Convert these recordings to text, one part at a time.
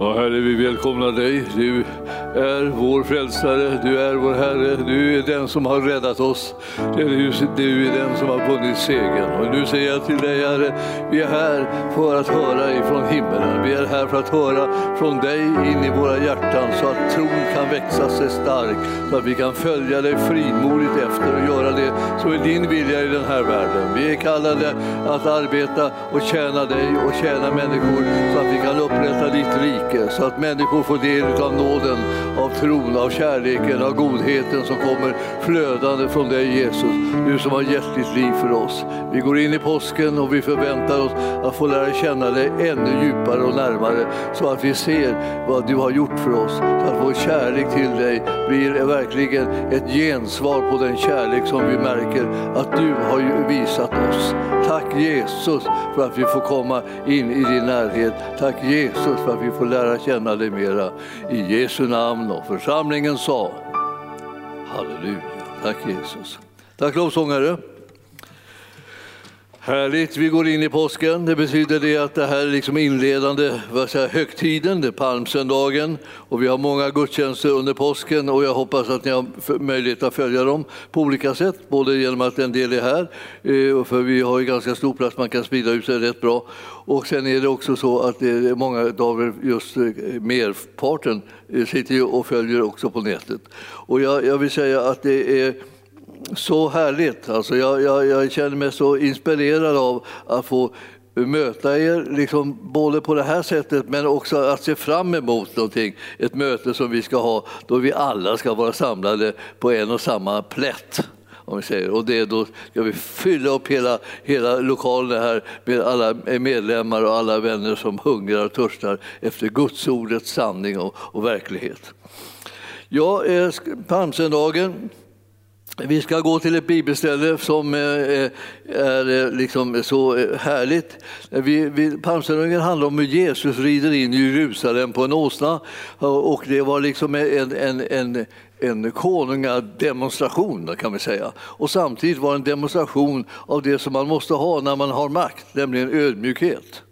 Ja, Herre, vi välkomnar dig. Du är vår frälsare, du är vår Herre, du är den som har räddat oss. Du är den som har vunnit segern. Och nu säger jag till dig, Herre, vi är här för att höra ifrån himmelen. Vi är här för att höra från dig in i våra hjärtan så att tron kan växa sig stark, så att vi kan följa dig frimodigt efter och göra det som är din vilja i den här världen. Vi är kallade att arbeta och tjäna dig och tjäna människor så att vi kan upprätta ditt rike rike så att människor får del av nåden, av tron, av kärleken, av godheten som kommer flödande från dig Jesus. Du som har gett ditt liv för oss. Vi går in i påsken och vi förväntar oss att få lära känna dig ännu djupare och närmare så att vi ser vad du har gjort för oss. Så att vår kärlek till dig blir verkligen ett gensvar på den kärlek som vi märker att du har visat oss. Tack Jesus för att vi får komma in i din närhet. Tack Jesus för att vi får lära lära känna dig mera. I Jesu namn och församlingen sa Halleluja. Tack Jesus. Tack lovsångare. Härligt, vi går in i påsken. Det betyder det att det här är liksom inledande vad säger, högtiden, det är palmsöndagen och vi har många gudstjänster under påsken och jag hoppas att ni har möjlighet att följa dem på olika sätt, både genom att en del är här, eh, för vi har ju ganska stor plats, man kan sprida ut sig rätt bra. Och sen är det också så att det är många av just eh, merparten eh, sitter och följer också på nätet. Och jag, jag vill säga att det är så härligt. Alltså jag, jag, jag, känner mig så inspirerad av att få möta er, liksom både på det här sättet men också att se fram emot någonting. Ett möte som vi ska ha då vi alla ska vara samlade på en och samma plätt. Om vi säger. Och det, då ska vi fylla upp hela, hela lokalen här med alla medlemmar och alla vänner som hungrar och törstar efter Guds ordets sanning och, och verklighet. Ja, eh, palmsöndagen vi ska gå till ett bibelställe som eh, eh, är eh, liksom så härligt. Palmsöndagen handlar om hur Jesus rider in i Jerusalem på en åsna. Och det var liksom en, en, en, en konungademonstration kan vi säga. Och samtidigt var det en demonstration av det som man måste ha när man har makt, nämligen ödmjukhet.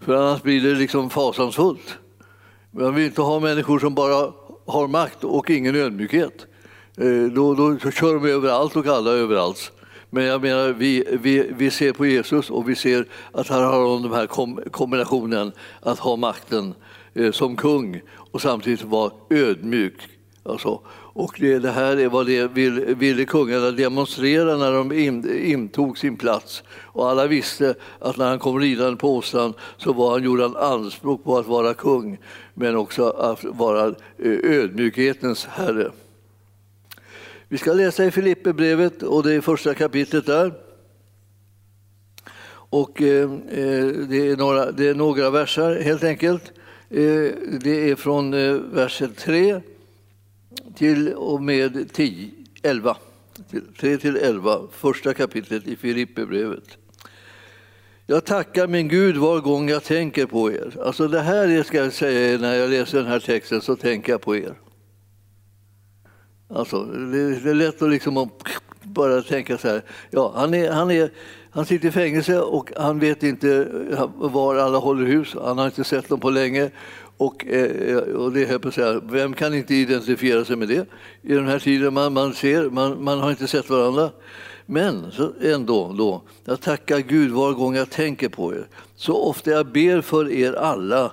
För annars blir det liksom fasansfullt. Man vill inte ha människor som bara har makt och ingen ödmjukhet. Eh, då, då kör de överallt och alla överallt. Men jag menar, vi, vi, vi ser på Jesus och vi ser att här har den här kombinationen att ha makten eh, som kung och samtidigt vara ödmjuk. Alltså. Och det, det, här är vad det ville, ville kungarna demonstrera när de in, intog sin plats. Och alla visste att när han kom ridande på åsnan så var han, gjorde han anspråk på att vara kung men också att vara eh, ödmjukhetens herre. Vi ska läsa i Filipperbrevet och det är första kapitlet där. Och eh, eh, det, är några, det är några versar helt enkelt. Eh, det är från eh, versen 3 till och med 10, 11. 3 till 11, första kapitlet i Filipperbrevet. Jag tackar min Gud var gång jag tänker på er. Alltså det här ska jag säga när jag läser den här texten så tänker jag på er. Alltså, det är lätt att liksom bara tänka så här. Ja, han, är, han, är, han sitter i fängelse och han vet inte var alla håller hus. Han har inte sett dem på länge. Och, eh, och det är så här, vem kan inte identifiera sig med det i den här tiden man, man ser, man, man har inte sett varandra. Men så ändå, då, jag tackar Gud var gång jag tänker på er. Så ofta jag ber för er alla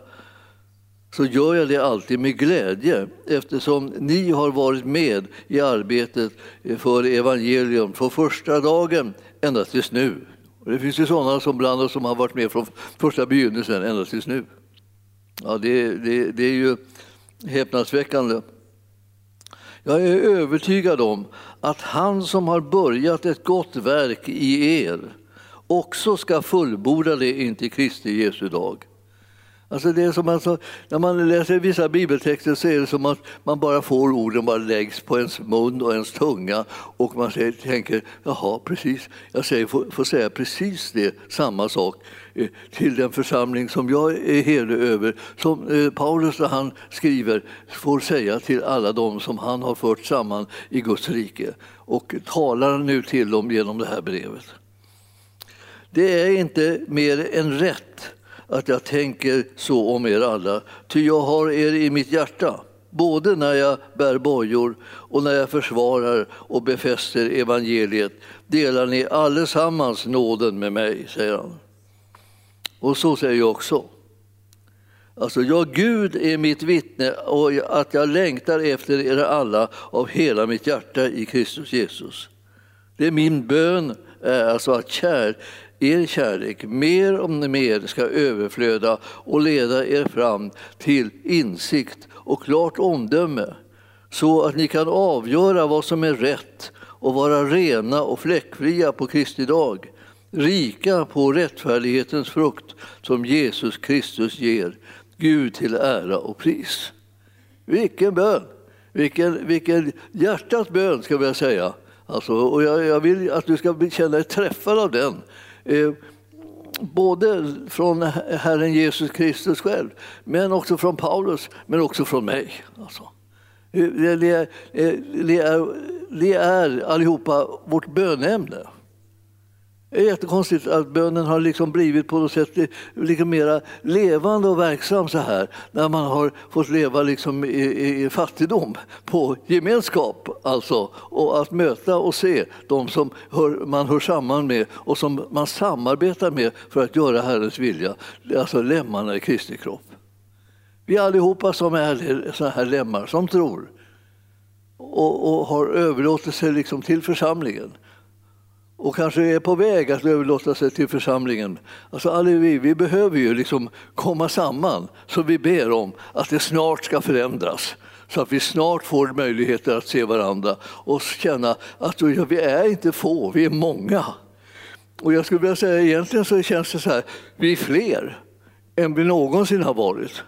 så gör jag det alltid med glädje eftersom ni har varit med i arbetet för evangelium från första dagen ända tills nu. Och det finns ju sådana som bland oss som har varit med från första begynnelsen ända tills nu. Ja, det, det, det är ju häpnadsväckande. Jag är övertygad om att han som har börjat ett gott verk i er också ska fullborda det intill Kristi Jesu dag. Alltså det är som alltså, när man läser vissa bibeltexter så är det som att man bara får orden bara läggs på ens mun och ens tunga och man säger, tänker jaha, precis, jag säger, får, får säga precis det, samma sak eh, till den församling som jag är herde över. Som eh, Paulus när han skriver får säga till alla dem som han har fört samman i Guds rike och talar nu till dem genom det här brevet. Det är inte mer än rätt att jag tänker så om er alla, ty jag har er i mitt hjärta både när jag bär bojor och när jag försvarar och befäster evangeliet delar ni allesammans nåden med mig, säger han. Och så säger jag också. Alltså, ja, Gud är mitt vittne och att jag längtar efter er alla av hela mitt hjärta i Kristus Jesus. Det är min bön, eh, alltså att kär, er kärlek mer och mer ska överflöda och leda er fram till insikt och klart omdöme så att ni kan avgöra vad som är rätt och vara rena och fläckfria på Kristi dag rika på rättfärdighetens frukt som Jesus Kristus ger Gud till ära och pris. Vilken bön! Vilken, vilken hjärtats bön, ska jag säga. Alltså, och jag, jag, vill att du ska känna dig träffad av den. Eh, både från Herren Jesus Kristus själv, men också från Paulus, men också från mig. Alltså. Eh, det, det, eh, det, är, det är allihopa vårt bönämne. Det är jättekonstigt att bönen har liksom blivit på något sätt lite mer levande och verksam så här när man har fått leva liksom i, i fattigdom på gemenskap alltså och att möta och se de som hör, man hör samman med och som man samarbetar med för att göra Herrens vilja, alltså lemmarna i Kristi kropp. Vi allihopa som är sådana här lemmar som tror och, och har överlåtit sig liksom till församlingen och kanske är på väg att överlåta sig till församlingen. Alltså alla vi, vi behöver ju liksom komma samman så vi ber om att det snart ska förändras så att vi snart får möjligheter att se varandra och känna att ja, vi är inte få, vi är många. Och jag skulle vilja säga egentligen så känns det så här, vi är fler än vi någonsin har varit.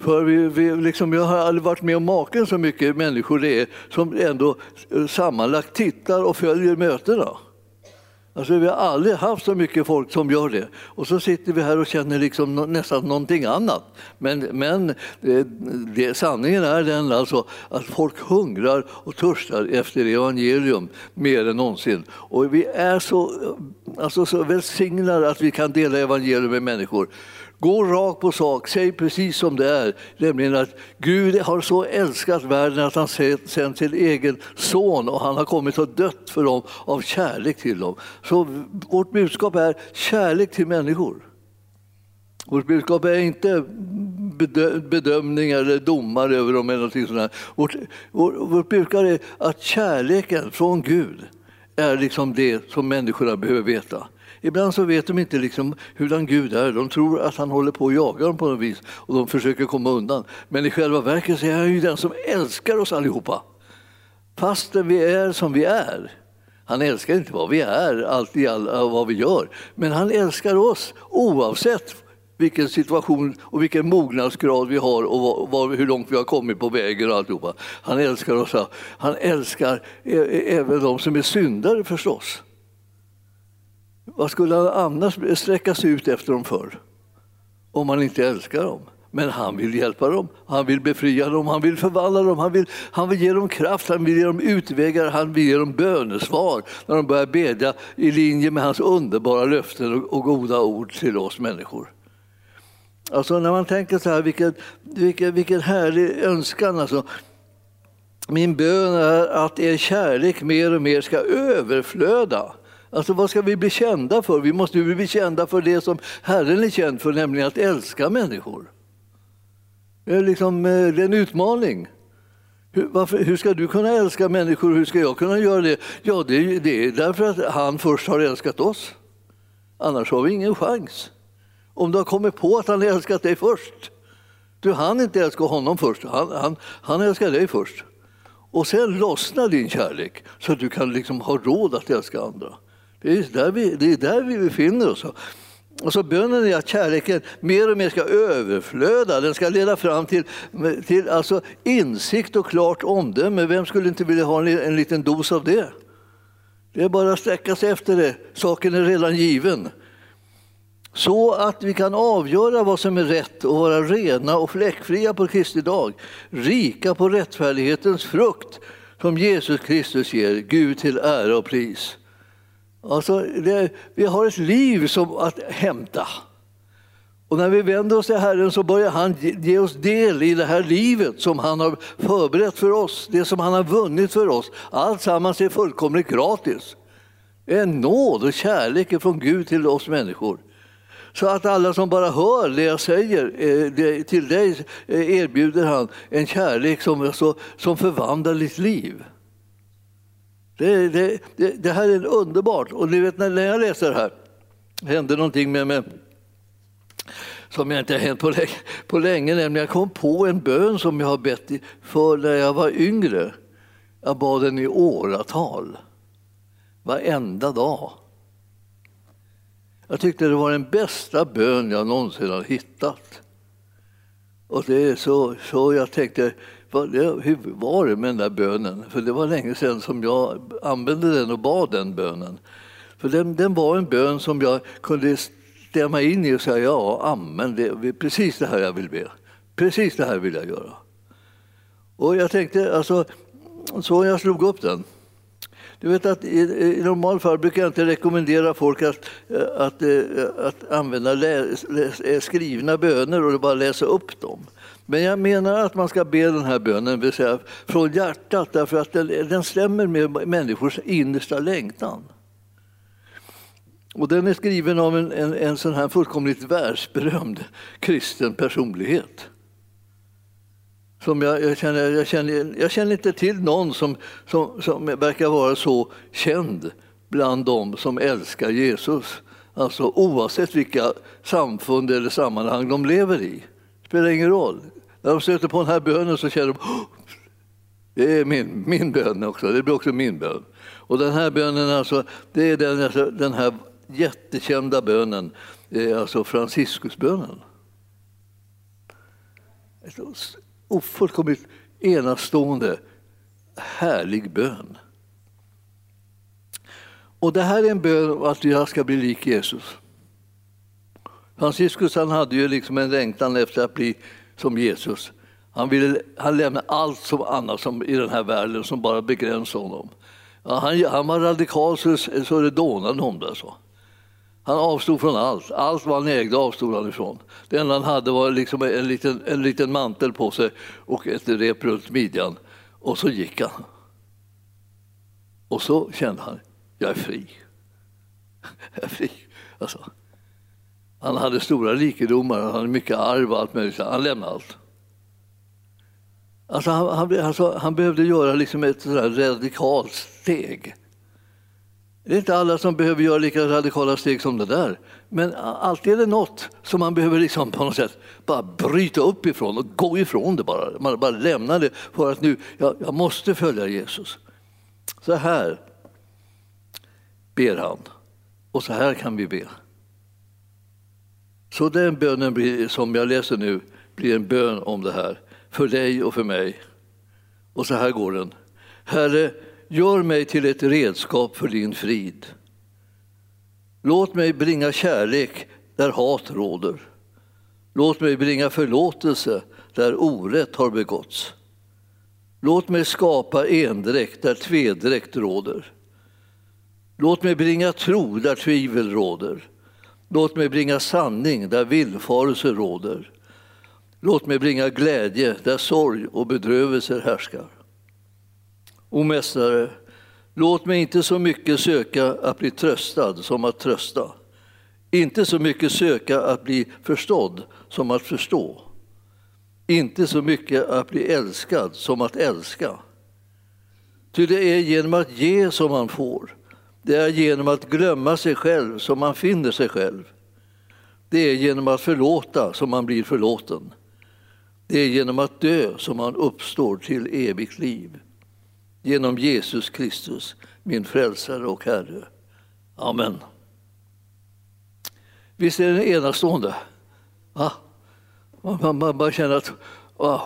För vi, vi, liksom, jag har aldrig varit med om maken så mycket människor det är som ändå eh, sammanlagt tittar och följer mötena. Alltså, vi har aldrig haft så mycket folk som gör det. Och så sitter vi här och känner liksom nästan någonting annat. Men, men det, det, sanningen är den alltså att folk hungrar och törstar efter evangelium mer än någonsin. Och vi är så, eh, alltså, så välsignade att vi kan dela evangelium med människor. Gå rakt på sak, säg precis som det är, nämligen att Gud har så älskat världen att han sänt sin egen son och han har kommit och dött för dem av kärlek till dem. Så vårt budskap är kärlek till människor. Vårt budskap är inte bedömningar eller domar över dem. Eller någonting sånt vårt, vårt, vårt budskap är att kärleken från Gud är liksom det som människorna behöver veta. Ibland så vet de inte liksom hurdan Gud är. De tror att han håller på att jaga dem på något vis och de försöker komma undan. Men i själva verket så är han ju den som älskar oss allihopa. Fastän vi är som vi är. Han älskar inte vad vi är, allt i all, vad vi gör. Men han älskar oss oavsett vilken situation och vilken mognadsgrad vi har och var, var, hur långt vi har kommit på vägen och alltihopa. Han älskar oss. Han älskar även de som är syndare förstås. Vad skulle han annars sträcka sig ut efter dem för? Om han inte älskar dem. Men han vill hjälpa dem, han vill befria dem, han vill förvandla dem, han vill, han vill ge dem kraft, han vill ge dem utvägar, han vill ge dem bönesvar när de börjar bedja i linje med hans underbara löften och, och goda ord till oss människor. Alltså när man tänker så här, vilken, vilken, vilken härlig önskan. Alltså. Min bön är att er kärlek mer och mer ska överflöda Alltså vad ska vi bli kända för? Vi måste ju bli kända för det som Herren är känd för, nämligen att älska människor. Det är, liksom, eh, det är en utmaning. Hur, varför, hur, ska du kunna älska människor? Hur ska jag kunna göra det? Ja, det det är därför att han först har älskat oss. Annars har vi ingen chans. Om du har kommit på att han älskat dig först. Du hann inte älska honom först, han, han, han älskar dig först. Och sen lossnar din kärlek så att du kan liksom ha råd att älska andra. Det är där vi, det är där vi befinner oss. Och så bönen är att kärleken mer och mer ska överflöda. Den ska leda fram till, till alltså insikt och klart omdöme. Vem skulle inte vilja ha en, en liten dos av det? Det är bara att sträcka sig efter det. Saken är redan given. Så att vi kan avgöra vad som är rätt och vara rena och fläckfria på Kristi dag. Rika på rättfärdighetens frukt som Jesus Kristus ger, Gud till ära och pris. Alltså, det, vi har ett liv som att hämta. Och när vi vänder oss till Herren så börjar han ge oss del i det här livet som han har förberett för oss, det som han har vunnit för oss. Allt sammans är fullkomligt gratis. En nåd och kärlek från Gud till oss människor. Så att alla som bara hör det jag säger, eh, till dig eh, erbjuder han en kärlek som, som förvandlar ditt liv. Det, det, det, det här är underbart. Och ni vet när jag läser det här, hände någonting med mig som jag inte har hänt på länge, på länge nämligen jag kom på en bön som jag har bett för när jag var yngre. Jag bad den i åratal, varenda dag. Jag tyckte det var den bästa bön jag någonsin har hittat. Och det är så, så jag tänkte, hur var det med den där bönen? För det var länge sedan som jag använde den och bad den bönen. För den, den var en bön som jag kunde stämma in i och säga ja, amen, det är precis det här jag vill be. Precis det här vill jag göra. Och jag tänkte, alltså, så jag slog upp den. Du vet att i, i normalt fall brukar jag inte rekommendera folk att, eh, att, eh, att använda läs, läs, eh, skrivna böner och bara läsa upp dem. Men jag menar att man ska be den här bönen vill säga, från hjärtat därför att den, den stämmer med människors innersta längtan. Och den är skriven av en, en, en sån här fullkomligt världsberömd kristen personlighet. Som jag, jag, känner, jag, känner, jag känner inte till någon som, som, som verkar vara så känd bland dem som älskar Jesus. Alltså oavsett vilka samfund eller sammanhang de lever i. Det spelar ingen roll. När de stöter på den här bönen så känner de oh, det är min, min bön också, det blir också min bön. Och den här bönen, alltså, det är den, alltså, den här jättekända bönen, eh, alltså Franciscusbönen. Ofullkomligt enastående, härlig bön. Och det här är en bön om att jag ska bli lik Jesus. Franciscus han hade ju liksom en längtan efter att bli som Jesus. Han, ville, han lämnade allt som annat som i den här världen som bara begränsade honom. Ja, han, han var radikal så, så det dånade om det. Så. Han avstod från allt. Allt vad han ägde avstod han ifrån. Det enda han hade var liksom en, liten, en liten mantel på sig och ett rep runt midjan. Och så gick han. Och så kände han, jag är fri. Jag är fri. Alltså. Han hade stora rikedomar, han hade mycket arv och allt möjligt. Han lämnade allt. Alltså han, han, alltså han behövde göra liksom ett radikalt steg. Det är inte alla som behöver göra lika radikala steg som det där. Men alltid är det något som man behöver liksom på något sätt bara bryta upp ifrån och gå ifrån det bara. Man bara lämnar det för att nu, jag, jag måste följa Jesus. Så här ber han. Och så här kan vi be. Så den bönen blir, som jag läser nu blir en bön om det här. För dig och för mig. Och så här går den. Herre, Gör mig till ett redskap för din frid. Låt mig bringa kärlek där hat råder. Låt mig bringa förlåtelse där orätt har begåtts. Låt mig skapa endräkt där tvedräkt råder. Låt mig bringa tro där tvivel råder. Låt mig bringa sanning där villfarelse råder. Låt mig bringa glädje där sorg och bedrövelser härskar. O Mästare, låt mig inte så mycket söka att bli tröstad som att trösta. Inte så mycket söka att bli förstådd som att förstå. Inte så mycket att bli älskad som att älska. Ty det är genom att ge som man får. Det är genom att glömma sig själv som man finner sig själv. Det är genom att förlåta som man blir förlåten. Det är genom att dö som man uppstår till evigt liv genom Jesus Kristus, min frälsare och Herre. Amen. Visst är den enastående? Va? Man, man, man känner att wow.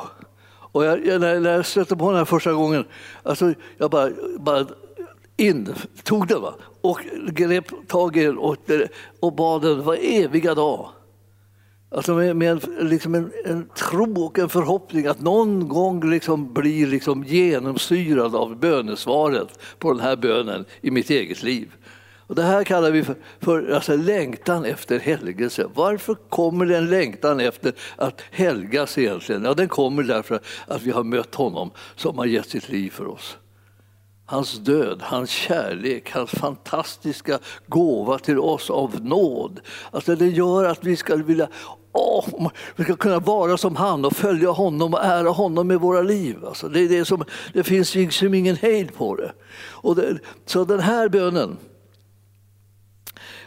Och jag, när, när jag stötte på den här första gången, alltså jag bara, bara in, tog den va? och grep tag i den och, och bad den var eviga dag. Alltså med, med en, liksom en, en, tro och en förhoppning att någon gång liksom bli liksom genomsyrad av bönesvaret på den här bönen i mitt eget liv. Och det här kallar vi för, för alltså, längtan efter helgelse. Varför kommer det en längtan efter att helgas egentligen? Ja, den kommer därför att vi har mött honom som har gett sitt liv för oss. Hans död, hans kärlek, hans fantastiska gåva till oss av nåd. Alltså det gör att vi ska vilja Oh, vi ska kunna vara som han och följa honom och ära honom med våra liv. Alltså det, är det, som, det finns liksom ingen hejd på det. Och det, så den här bönen,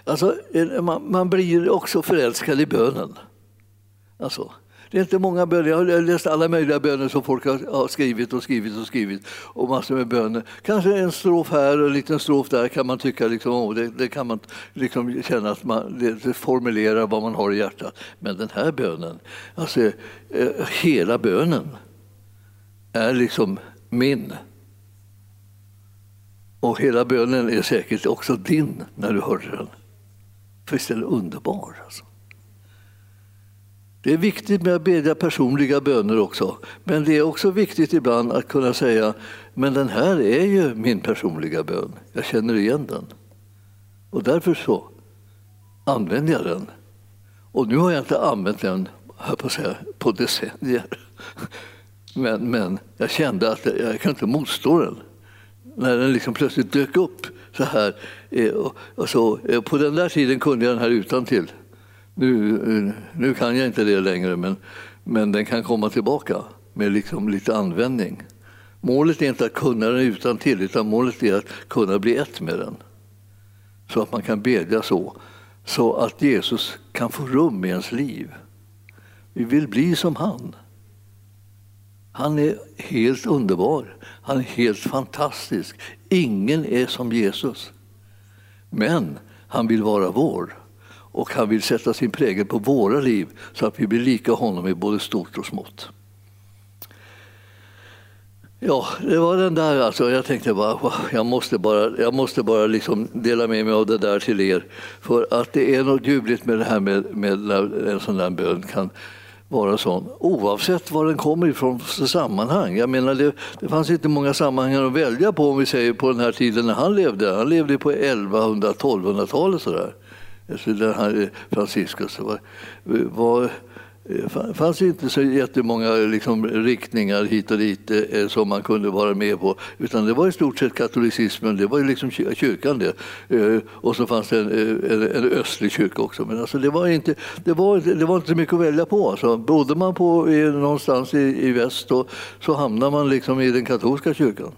alltså, man, man blir också förälskad i bönen. Alltså, det är inte många böner. Jag har läst alla möjliga böner som folk har skrivit och skrivit och skrivit. Och massor med böner. Kanske en strof här och en liten strof där kan man tycka liksom, oh, det, det, kan man liksom känna att man det formulerar vad man har i hjärtat. Men den här bönen, alltså eh, hela bönen är liksom min. Och hela bönen är säkert också din när du hörde den. För visst är den underbar? Alltså. Det är viktigt med att bedja personliga böner också. Men det är också viktigt ibland att kunna säga, men den här är ju min personliga bön. Jag känner igen den. Och därför så använder jag den. Och nu har jag inte använt den på, att säga, på decennier. Men, men jag kände att jag kan inte motstå den. När den liksom plötsligt dök upp så här. Eh, och så, eh, på den där tiden kunde jag den här utan till. Nu, nu kan jag inte det längre, men, men den kan komma tillbaka med liksom lite användning. Målet är inte att kunna den utan till, utan målet är att kunna bli ett med den. Så att man kan bedja så, så att Jesus kan få rum i ens liv. Vi vill bli som han. Han är helt underbar. Han är helt fantastisk. Ingen är som Jesus. Men han vill vara vår och han vill sätta sin prägel på våra liv så att vi blir lika honom i både stort och smått. Ja, det var den där alltså. Jag tänkte bara, jag måste bara, jag måste bara liksom dela med mig av det där till er. För att det är något ljuvligt med det här med, med en sån där bön kan vara sån, oavsett var den kommer ifrån för sammanhang. Jag menar, det, det fanns inte många sammanhang att välja på om vi säger på den här tiden när han levde. Han levde på 1100-1200-talet sådär där han, Franciscus var, var eh, det fanns inte så jättemånga liksom, riktningar hit och dit eh, eh, som man kunde vara med på. Utan det var i stort sett katolicismen, det var ju liksom kyrkan det. Eh, och så fanns det en, eh, en, en östlig kyrka också. Men alltså, det, var inte, det, var, det var inte mycket att välja på. Alltså, bodde man på, någonstans i, i väst då, så hamnade man liksom i den katolska kyrkan.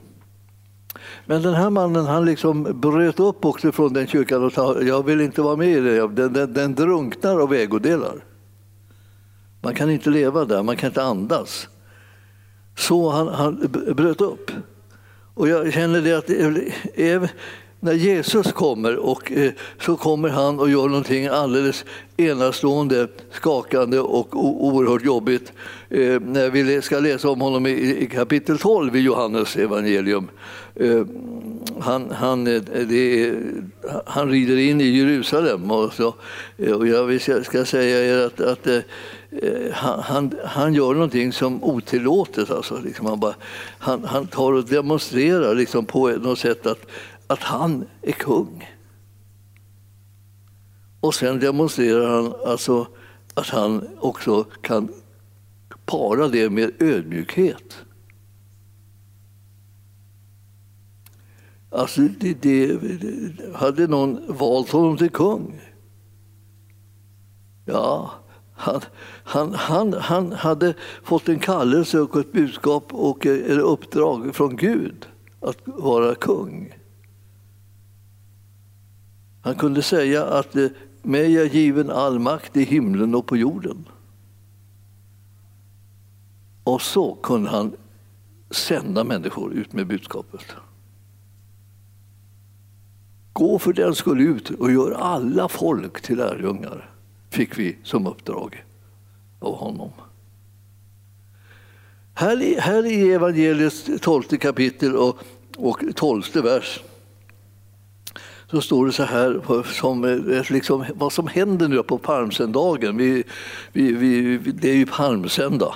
Men den här mannen han liksom bröt upp också från den kyrkan och sa jag vill inte vara med i det. Den, den, den drunknar av ägodelar. Man kan inte leva där, man kan inte andas. Så han, han bröt upp. Och jag känner det att när Jesus kommer och eh, så kommer han och gör någonting alldeles enastående, skakande och oerhört jobbigt. Eh, när vi ska läsa om honom i kapitel 12 i Johannes evangelium. Eh, han, han, eh, det, han rider in i Jerusalem och, så, eh, och jag ska säga er att, att han, han gör någonting som otillåtet. Alltså, liksom han, bara, han, han tar och demonstrerar liksom på något sätt att att han är kung. Och sen demonstrerar han alltså att han också kan para det med ödmjukhet. Alltså, det, det, hade någon valt honom till kung? Ja, han, han, han, han hade fått en kallelse och ett budskap och eh, ett uppdrag från Gud att vara kung. Han kunde säga att eh, mig är given all makt i himlen och på jorden. Och så kunde han sända människor ut med budskapet. Gå för den skull ut och gör alla folk till lärjungar, fick vi som uppdrag av honom. Här i, här i evangeliets tolfte kapitel och, och tolfte vers så står det så här som liksom, vad som händer nu på palmsöndagen. Vi, vi, vi, det är ju palmsöndag.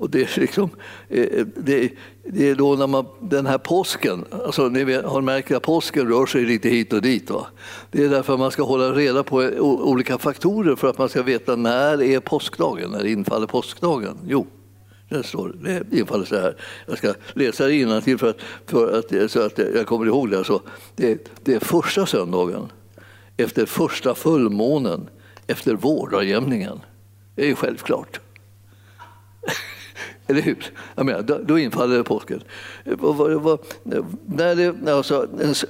Och det är, liksom, eh, det, det är då när man, den här påsken, alltså ni vet, har märkt att påsken rör sig lite hit och dit. Va? Det är därför man ska hålla reda på eh, olika faktorer för att man ska veta när är påskdagen, när infaller påskdagen? Jo, det står det infaller så här. Jag ska läsa det innantill för att, för att, eh, så att jag kommer ihåg det. Alltså, det, det är första söndagen efter första fullmånen efter vårdagjämningen. Det är ju självklart. Eller hur? Jag menar, då, då infaller påsken. När det, alltså,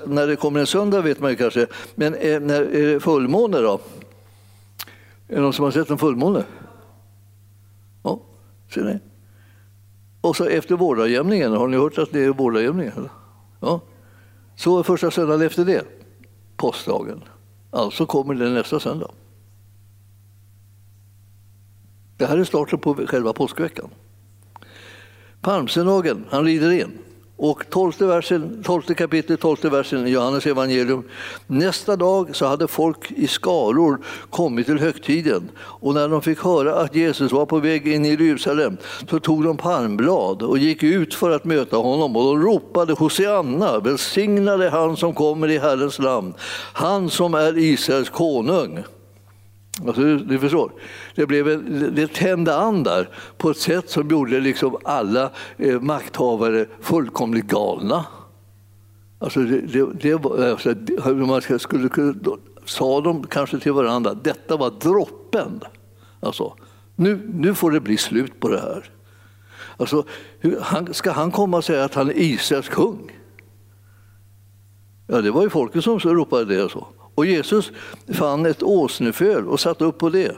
när det kommer en söndag vet man ju kanske, men är, när är det fullmåne då? Är det någon som har sett en fullmåne? Ja, ser ni? Och så efter vårdagjämningen, har ni hört att det är vårdagjämningen? Ja. Så första söndagen efter det, påskdagen. Alltså kommer det nästa söndag. Det här är starten på själva påskveckan. Palmsöndagen, han rider in. Och 12, versen, 12 kapitlet, 12 versen i Johannes evangelium. Nästa dag så hade folk i skaror kommit till högtiden och när de fick höra att Jesus var på väg in i Jerusalem så tog de palmblad och gick ut för att möta honom och de ropade Hosianna, välsignade han som kommer i Herrens namn, han som är Israels konung. Alltså, du förstår, det, blev en, det tände an där på ett sätt som gjorde liksom alla eh, makthavare fullkomligt galna. Alltså det, det, det var, alltså, man skulle, sa de kanske till varandra, detta var droppen. Alltså, nu, nu får det bli slut på det här. Alltså, hur, ska han komma och säga att han är Israels kung? Ja, det var ju folket som ropade det. Så. Och Jesus fann ett åsneföl och satte upp på det.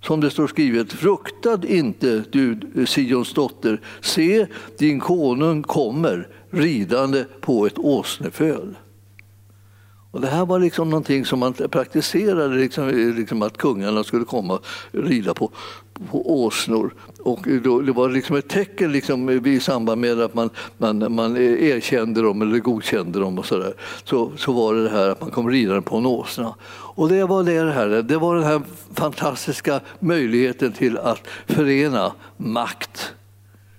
Som det står skrivet, fruktad inte du Sions dotter, se din konung kommer ridande på ett åsneföl. Och det här var liksom någonting som man praktiserade, liksom, liksom att kungarna skulle komma och rida på, på åsnor. Och då, det var liksom ett tecken liksom, i samband med att man, man, man erkände dem eller godkände dem. och Så, där. Så, så var det det här att man kom ridande på en åsna. Och det var det, här, det var den här fantastiska möjligheten till att förena makt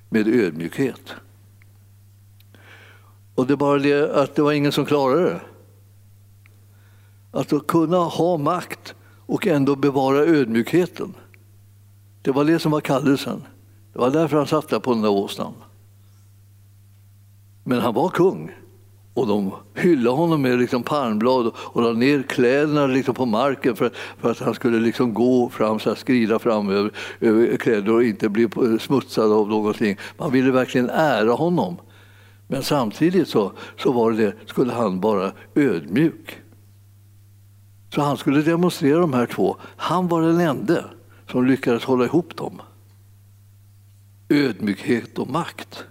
med ödmjukhet. Och det var bara det att det var ingen som klarade det. Att kunna ha makt och ändå bevara ödmjukheten. Det var det som var kallelsen. Det var därför han satt där på den där åsnan. Men han var kung. Och de hyllade honom med liksom palmblad och la ner kläderna liksom på marken för att, för att han skulle liksom gå fram, så här, skrida fram över, över kläder och inte bli smutsad av någonting. Man ville verkligen ära honom. Men samtidigt så, så var det, skulle han vara ödmjuk. Så han skulle demonstrera de här två. Han var den enda som lyckades hålla ihop dem. Ödmjukhet och makt.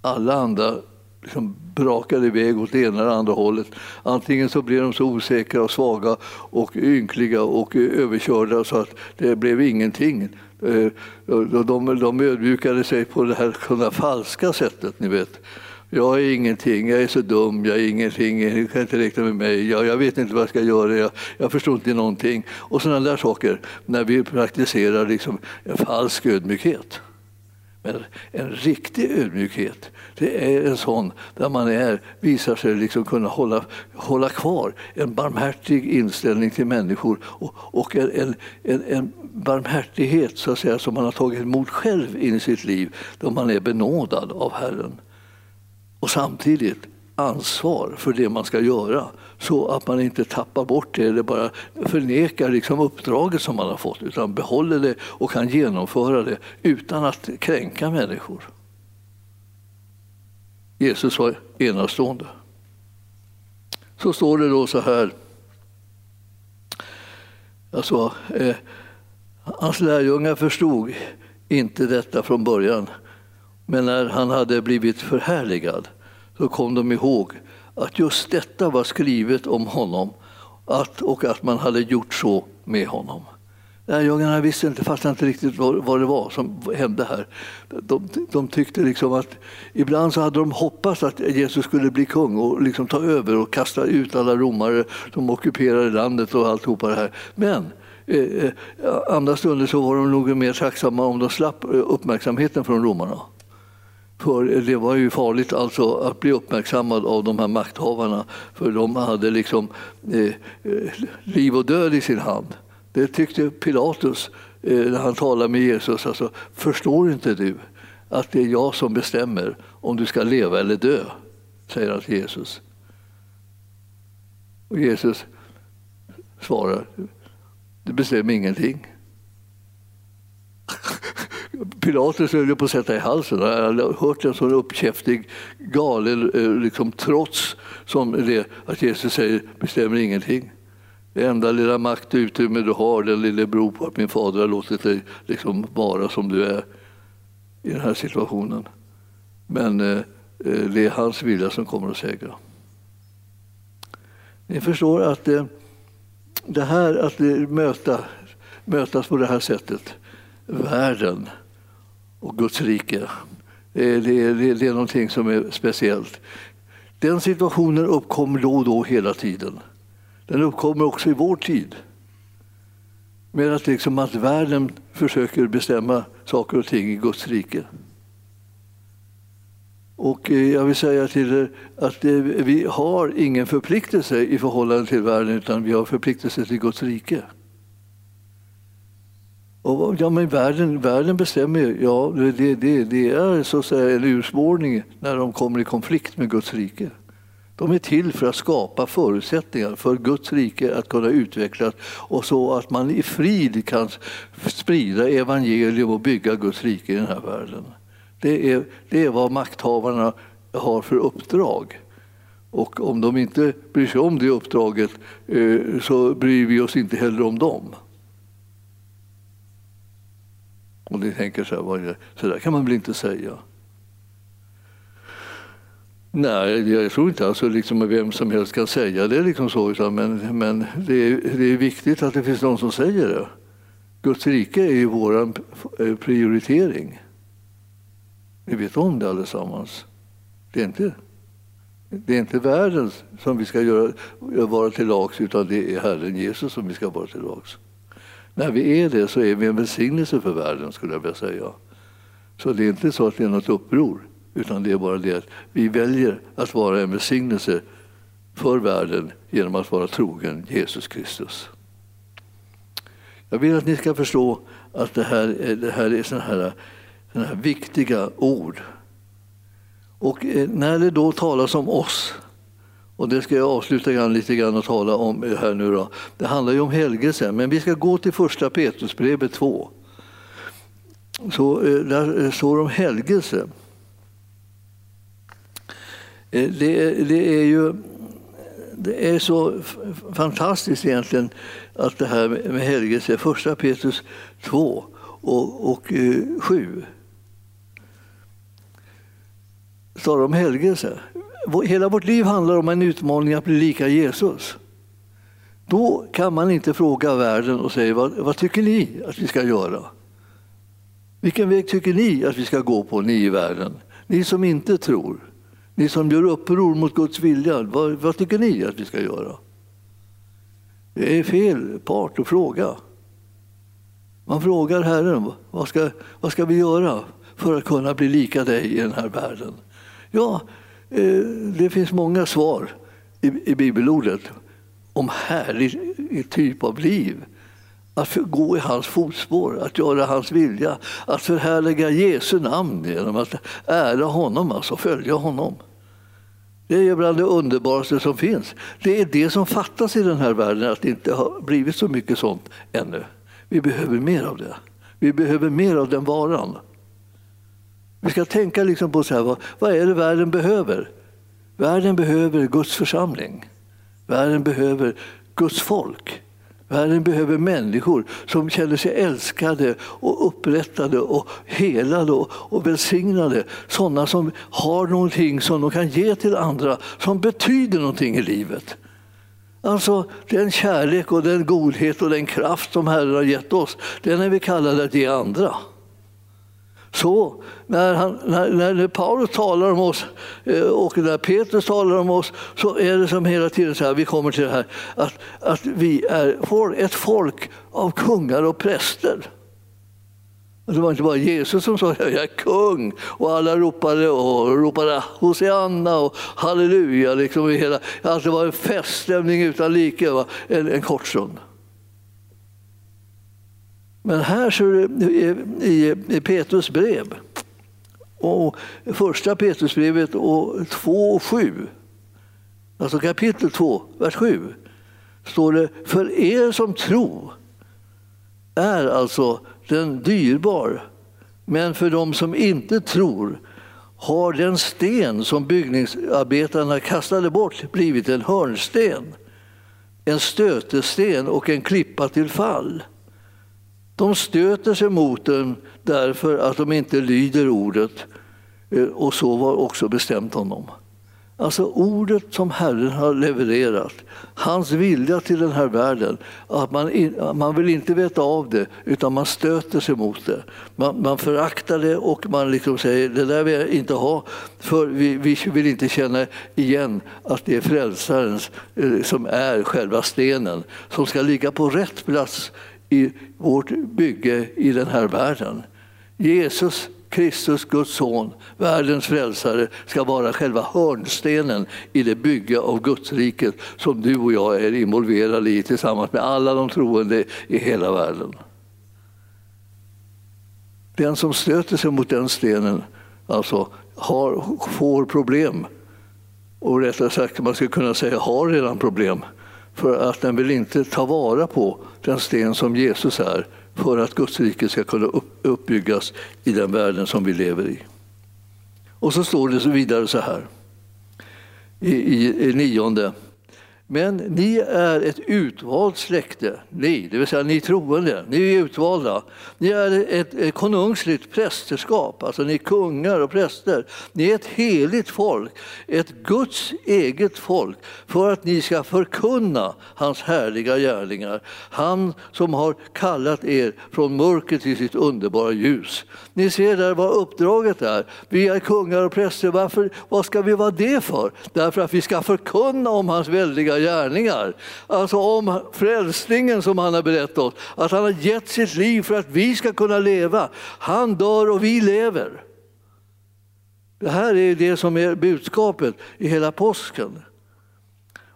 Alla andra liksom brakade iväg åt det ena eller andra hållet. Antingen så blev de så osäkra och svaga och ynkliga och överkörda så att det blev ingenting. Eh, de, de ödmjukade sig på det här falska sättet, ni vet. Jag är ingenting, jag är så dum, jag är ingenting, du kan inte räkna med mig, jag, jag vet inte vad jag ska göra, jag, jag förstår inte någonting. Och sådana där saker, när vi praktiserar liksom en falsk ödmjukhet. Men en riktig ödmjukhet, det är en sån där man är, visar sig liksom kunna hålla, hålla kvar en barmhärtig inställning till människor och, och en, en, en barmhärtighet så att säga, som man har tagit emot själv in i sitt liv, då man är benådad av Herren och samtidigt ansvar för det man ska göra så att man inte tappar bort det eller bara förnekar liksom uppdraget som man har fått utan behåller det och kan genomföra det utan att kränka människor. Jesus var enastående. Så står det då så här. Alltså, eh, hans lärjungar förstod inte detta från början men när han hade blivit förhärligad så kom de ihåg att just detta var skrivet om honom att, och att man hade gjort så med honom. Lärjungarna visste inte, fattade inte riktigt vad, vad, det var som hände här. De, de tyckte liksom att ibland så hade de hoppats att Jesus skulle bli kung och liksom ta över och kasta ut alla romare som ockuperade landet och alltihopa det här. Men eh, eh andra stunder så var de nog mer tacksamma om de slapp eh, uppmärksamheten från romarna. För det var ju farligt alltså att bli uppmärksammad av de här makthavarna för de hade liksom eh, eh liv och död i sin hand. Det tyckte Pilatus eh, när han talade med Jesus. Alltså, Förstår inte du att det är jag som bestämmer om du ska leva eller dö? säger han till Jesus. Och Jesus svarar, du bestämmer ingenting. Pilatus höll på att sätta i halsen. Jag hade hört en sån uppkäftig, galen eh, liksom, trots som det att Jesus säger bestämmer ingenting. Det enda lilla makt och utrymme du har, den lille beror på att min fader har låtit dig liksom vara som du är i den här situationen. Men eh, eh det är hans vilja som kommer att segra. Ni förstår att eh, det här att eh, möta, mötas på det här sättet, världen och Guds rike, det är, det, är, det är någonting som är speciellt. Den situationen uppkommer då och då hela tiden. Den uppkommer också i vår tid. Med att, liksom att världen försöker bestämma saker och ting i Guds rike. Och eh, jag vill säga till er att eh, vi har ingen förpliktelse i förhållande till världen utan vi har förpliktelse till Guds rike. Och, ja, men världen, världen bestämmer ja, det, det, det är så att säga en urspårning när de kommer i konflikt med Guds rike. De är till för att skapa förutsättningar för Guds rike att kunna utvecklas och så att man i frid kan sprida evangelium och bygga Guds rike i den här världen. Det är, det är vad makthavarna har för uppdrag. Och om de inte bryr sig om det uppdraget eh, så bryr vi oss inte heller om dem. Och ni tänker så här, så där kan man väl inte säga? Nej, jag tror inte alltså liksom vem som helst kan säga det. Liksom så, utan men men det, är, det är viktigt att det finns någon som säger det. Guds rike är ju vår eh, prioritering. Vi vet om det allesammans. Det är inte, det är inte världen som vi ska göra, vara till lags utan det är Herren Jesus som vi ska vara till lags. När vi är det så är vi en välsignelse för världen skulle jag vilja säga. Så det är inte så att det är något uppror. Utan det är bara det att vi väljer att vara en välsignelse för världen genom att vara trogen Jesus Kristus. Jag vill att ni ska förstå att det här, är, det här är sådana här, såna här viktiga ord. Och eh, när det då talas om oss, och det ska jag avsluta grann, lite grann och tala om här nu då. Det handlar ju om helgelse, men vi ska gå till första Petrusbrevet 2. Så eh, där eh, står det om helgelse. Eh, det, det, är ju det är så fantastiskt egentligen att det här med helgelse, första Petrus 2 och, och 7 står om helgelse. Hela vårt liv handlar om en utmaning att bli lika Jesus. Då kan man inte fråga världen och säga vad, vad tycker ni att vi ska göra? Vilken väg tycker ni att vi ska gå på, ni i världen? Ni som inte tror. Ni som gör uppror mot Guds vilja, vad, vad tycker ni att vi ska göra? Det är fel part att fråga. Man frågar Herren, vad ska, vad ska vi göra för att kunna bli lika dig i den här världen? Ja, Eh, det finns många svar i, i bibelordet om härlig typ av liv. Att gå i hans fotspår, att göra hans vilja, att förhärliga Jesu namn genom att ära honom, alltså följa honom. Det är bland det underbaraste som finns. Det är det som fattas i den här världen, att det inte har blivit så mycket sånt ännu. Vi behöver mer av det. Vi behöver mer av den varan. Vi ska tänka liksom på så här, vad, vad är det världen behöver? Världen behöver Guds församling. Världen behöver Guds folk. Världen behöver människor som känner sig älskade och upprättade och helade och, och välsignade. Sådana som har någonting som de kan ge till andra som betyder någonting i livet. Alltså den kärlek och den godhet och den kraft som Herren har gett oss, den är vi kallade att ge andra. Så när, han, när, när Paulus talar om oss eh, och när Petrus talar om oss så är det som hela tiden så här, vi kommer till det här, att, att vi är ett folk av kungar och präster. Det var inte bara Jesus som sa jag är kung och alla ropade och ropade Hosianna och halleluja. Liksom hela, alltså det var en feststämning utan like va? En, en kort stund. Men här så i, i Petrus brev, och första Petrusbrevet 2 och 7, alltså kapitel 2, vers 7, står det för er som tro är alltså den dyrbar. Men för dem som inte tror har den sten som byggnadsarbetarna kastade bort blivit en hörnsten, en stötesten och en klippa till fall. De stöter sig mot den därför att de inte lyder ordet eh, och så var också bestämt honom. Alltså ordet som Herren har levererat, hans vilja till den här världen, att man, man vill inte veta av det utan man stöter sig mot det. Man, man föraktar det och man liksom säger det där vill jag inte ha för vi, vi vill inte känna igen att det är frälsaren eh, som är själva stenen som ska ligga på rätt plats i vårt bygge i den här världen. Jesus Kristus, Guds son, världens frälsare, ska vara själva hörnstenen i det bygge av Gudsriket som du och jag är involverade i tillsammans med alla de troende i hela världen. Den som stöter sig mot den stenen alltså, har, får problem. Och rättare sagt, man skulle kunna säga har redan problem. För att den vill inte ta vara på den sten som Jesus är för att Guds rike ska kunna uppbyggas i den världen som vi lever i. Och så står det så vidare så här i, i, i nionde. Men ni är ett utvalt släkte, ni, det vill säga ni troende, ni är utvalda. Ni är ett, ett konungsligt prästerskap, alltså ni är kungar och präster. Ni är ett heligt folk, ett Guds eget folk, för att ni ska förkunna hans härliga gärningar. Han som har kallat er från mörker till sitt underbara ljus. Ni ser där vad uppdraget är. Vi är kungar och präster, Varför, vad ska vi vara det för? Därför att vi ska förkunna om hans väldiga gärningar. Alltså om frälsningen som han har berättat oss, att han har gett sitt liv för att vi ska kunna leva. Han dör och vi lever. Det här är det som är budskapet i hela påsken.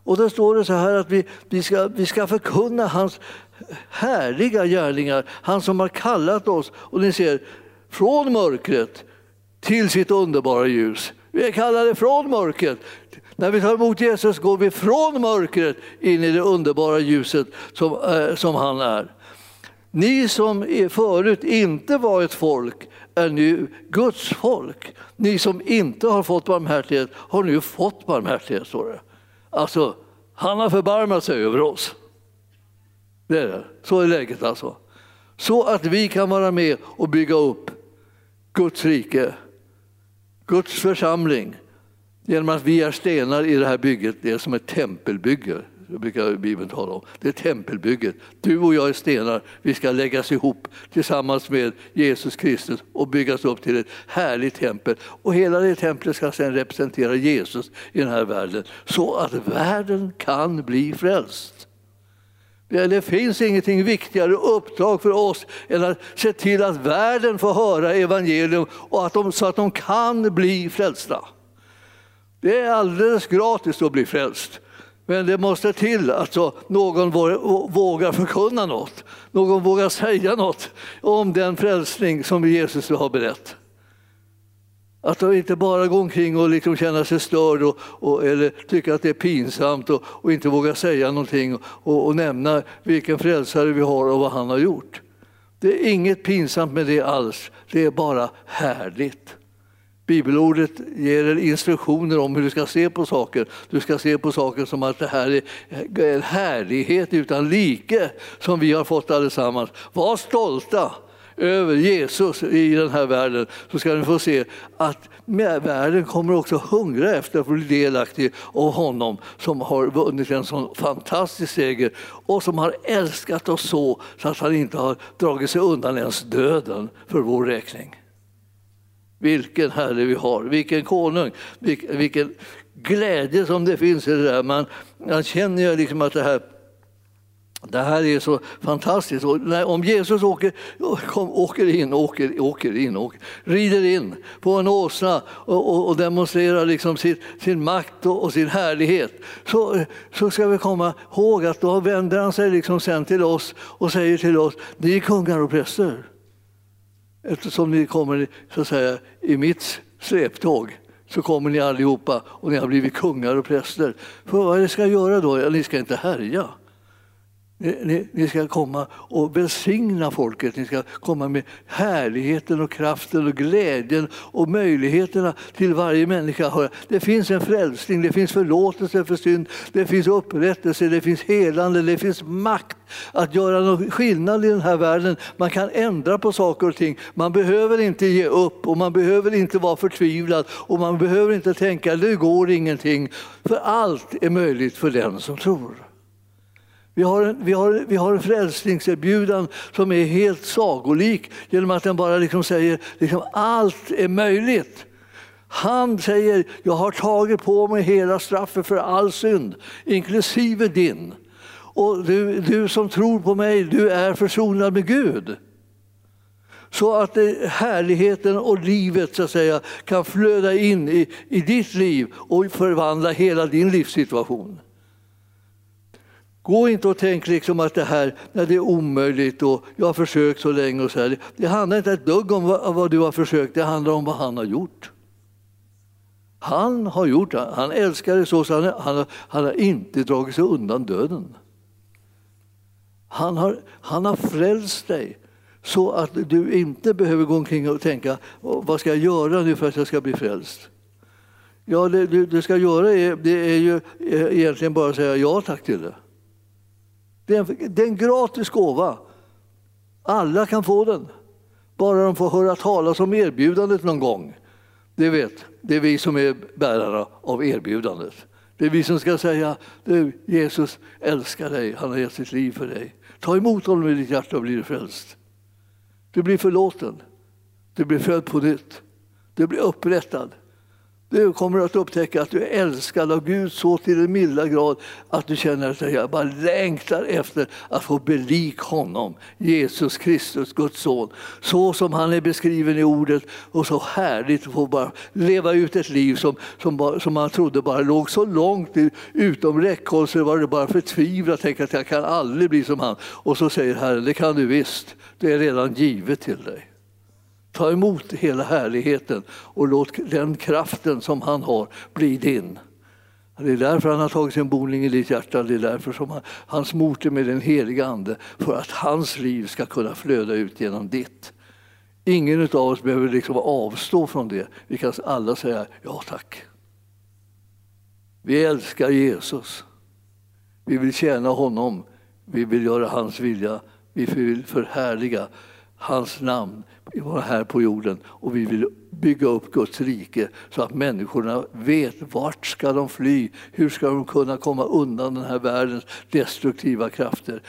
Och då står det så här att vi, vi, ska, vi ska förkunna hans härliga gärningar, han som har kallat oss, och ni ser, från mörkret till sitt underbara ljus. Vi är kallade från mörkret när vi tar emot Jesus går vi från mörkret in i det underbara ljuset som, eh, som han är. Ni som förut inte var ett folk är nu Guds folk. Ni som inte har fått barmhärtighet har nu fått barmhärtighet, står det. Alltså, han har förbarmat sig över oss. Det är det. Så är läget alltså. Så att vi kan vara med och bygga upp Guds rike, Guds församling, Genom att vi är stenar i det här bygget, det är som ett tempelbygge. Det brukar Bibeln tala om. Det är tempelbygget. Du och jag är stenar. Vi ska läggas ihop tillsammans med Jesus Kristus och byggas upp till ett härligt tempel. Och hela det templet ska sedan representera Jesus i den här världen så att världen kan bli frälst. Det finns ingenting viktigare uppdrag för oss än att se till att världen får höra evangelium och att de, så att de kan bli frälsta. Det är alldeles gratis att bli frälst. Men det måste till att någon vågar förkunna något. Någon vågar säga något om den frälsning som Jesus har berättat. Att de inte bara går omkring och liksom känner sig störd och, och, eller tycker att det är pinsamt och, och inte vågar säga någonting och, och, nämna vilken frälsare vi har och vad han har gjort. Det är inget pinsamt med det alls, det är bara härligt. Bibelordet ger instruktioner om hur du ska se på saker. Du ska se på saker som att det här är en härlighet utan like som vi har fått allesammans. Var stolta över Jesus i den här världen så ska ni få se att världen kommer också hungra efter att bli delaktig av honom som har vunnit en sån fantastisk seger och som har älskat oss så, så att han inte har dragit sig undan ens döden för vår räkning. Vilken Herre vi har, vilken konung, vilken glädje som det finns i det där. Man, man känner ju liksom att det här det här är så fantastiskt. Och när, om Jesus åker, kom, åker in, åker, åker in, åker, rider in på en åsna och, och, och demonstrerar liksom sin, sin makt och, och, sin härlighet så, så ska vi komma ihåg att då vänder han sig liksom sen till oss och säger till oss, ni är kungar och präster. Eftersom ni kommer så att säga, i mitt släptåg så kommer ni allihopa och ni har blivit kungar och präster. För vad är det ska göra då? Ja, ni ska inte härja. Ni, ni, ska komma och välsigna folket. Ni ska komma med härligheten och kraften och glädjen och möjligheterna till varje människa. Det finns en frälsning, det finns förlåtelse för synd, det finns upprättelse, det finns helande, det finns makt att göra någon skillnad i den här världen. Man kan ändra på saker och ting. Man behöver inte ge upp och man behöver inte vara förtvivlad och man behöver inte tänka det går ingenting. För allt är möjligt för den som tror. Vi har, en, vi, har, vi har en frälsningserbjudan som är helt sagolik genom att den bara liksom säger liksom allt är möjligt. Han säger, jag har tagit på mig hela straffet för all synd, inklusive din. Och du, du som tror på mig, du är försonad med Gud. Så att eh, härligheten och livet så att säga, kan flöda in i, i ditt liv och förvandla hela din livssituation. Gå inte och tänk liksom att det här nej, det är omöjligt och jag har försökt så länge. Och så här. Det handlar inte ett dugg om vad, vad, du har försökt, det handlar om vad han har gjort. Han har gjort det. Han älskar dig så, så han, han, han har inte dragit sig undan döden. Han har, han har frälst dig så att du inte behöver gå omkring och tänka vad ska jag göra nu för att jag ska bli frälst? Ja, det du, du ska göra är, det är ju eh, egentligen bara att säga ja tack till det. Det är, en, det är en gratis gåva. Alla kan få den, bara de får höra talas om erbjudandet någon gång. Det vet, det är vi som är bärare av erbjudandet. Det är vi som ska säga, du, Jesus älskar dig, han har gett sitt liv för dig. Ta emot honom i ditt hjärta och bli frälst. Du blir förlåten, du blir född på nytt, du blir upprättad. Du kommer att upptäcka att du är älskad av Gud så till den milda grad att du känner att jag bara längtar efter att få belik honom, Jesus Kristus, Guds son. Så som han är beskriven i ordet och så härligt att få bara leva ut ett liv som, som, som man trodde bara låg så långt utom räckhåll så var det bara förtvivlat. Tänka att jag kan aldrig bli som han. Och så säger Herren, det kan du visst. Det är redan givet till dig. Ta emot hela härligheten och låt den kraften som han har bli din. Det är därför han har tagit sin boning i ditt hjärta, det är därför som han, han smorter med den heliga Ande, för att hans liv ska kunna flöda ut genom ditt. Ingen av oss behöver liksom avstå från det. Vi kan alla säga ja tack. Vi älskar Jesus. Vi vill tjäna honom. Vi vill göra hans vilja. Vi vill förhärliga hans namn här på jorden och vi vill bygga upp Guds rike så att människorna vet vart ska de fly, hur ska de kunna komma undan den här världens destruktiva krafter.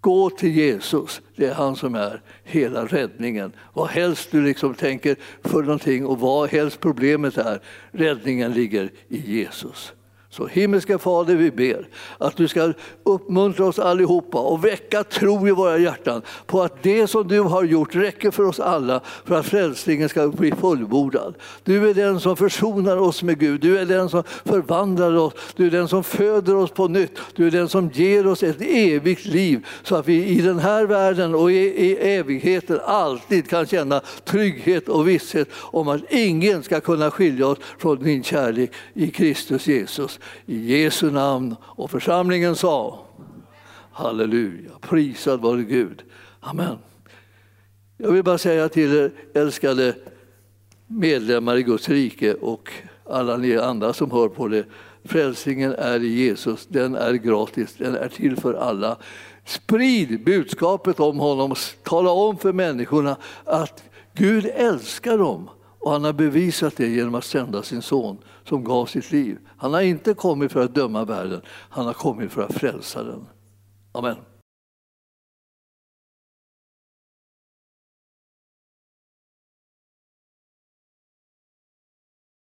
Gå till Jesus, det är han som är hela räddningen. Vad helst du liksom tänker för någonting och vad helst problemet är, räddningen ligger i Jesus. Så himmelska Fader, vi ber att du ska uppmuntra oss allihopa och väcka tro i våra hjärtan på att det som du har gjort räcker för oss alla för att frälsningen ska bli fullbordad. Du är den som försonar oss med Gud, du är den som förvandlar oss, du är den som föder oss på nytt, du är den som ger oss ett evigt liv så att vi i den här världen och i, i evigheten alltid kan känna trygghet och visshet om att ingen ska kunna skilja oss från din kärlek i Kristus Jesus. I Jesu namn. Och församlingen sa Halleluja, prisad vare Gud. Amen. Jag vill bara säga till er älskade medlemmar i Guds rike och alla ni andra som hör på det Frälsningen är i Jesus, den är gratis, den är till för alla. Sprid budskapet om honom, tala om för människorna att Gud älskar dem och han har bevisat det genom att sända sin son som gav sitt liv. Han har inte kommit för att döma världen, han har kommit för att frälsa den. Amen.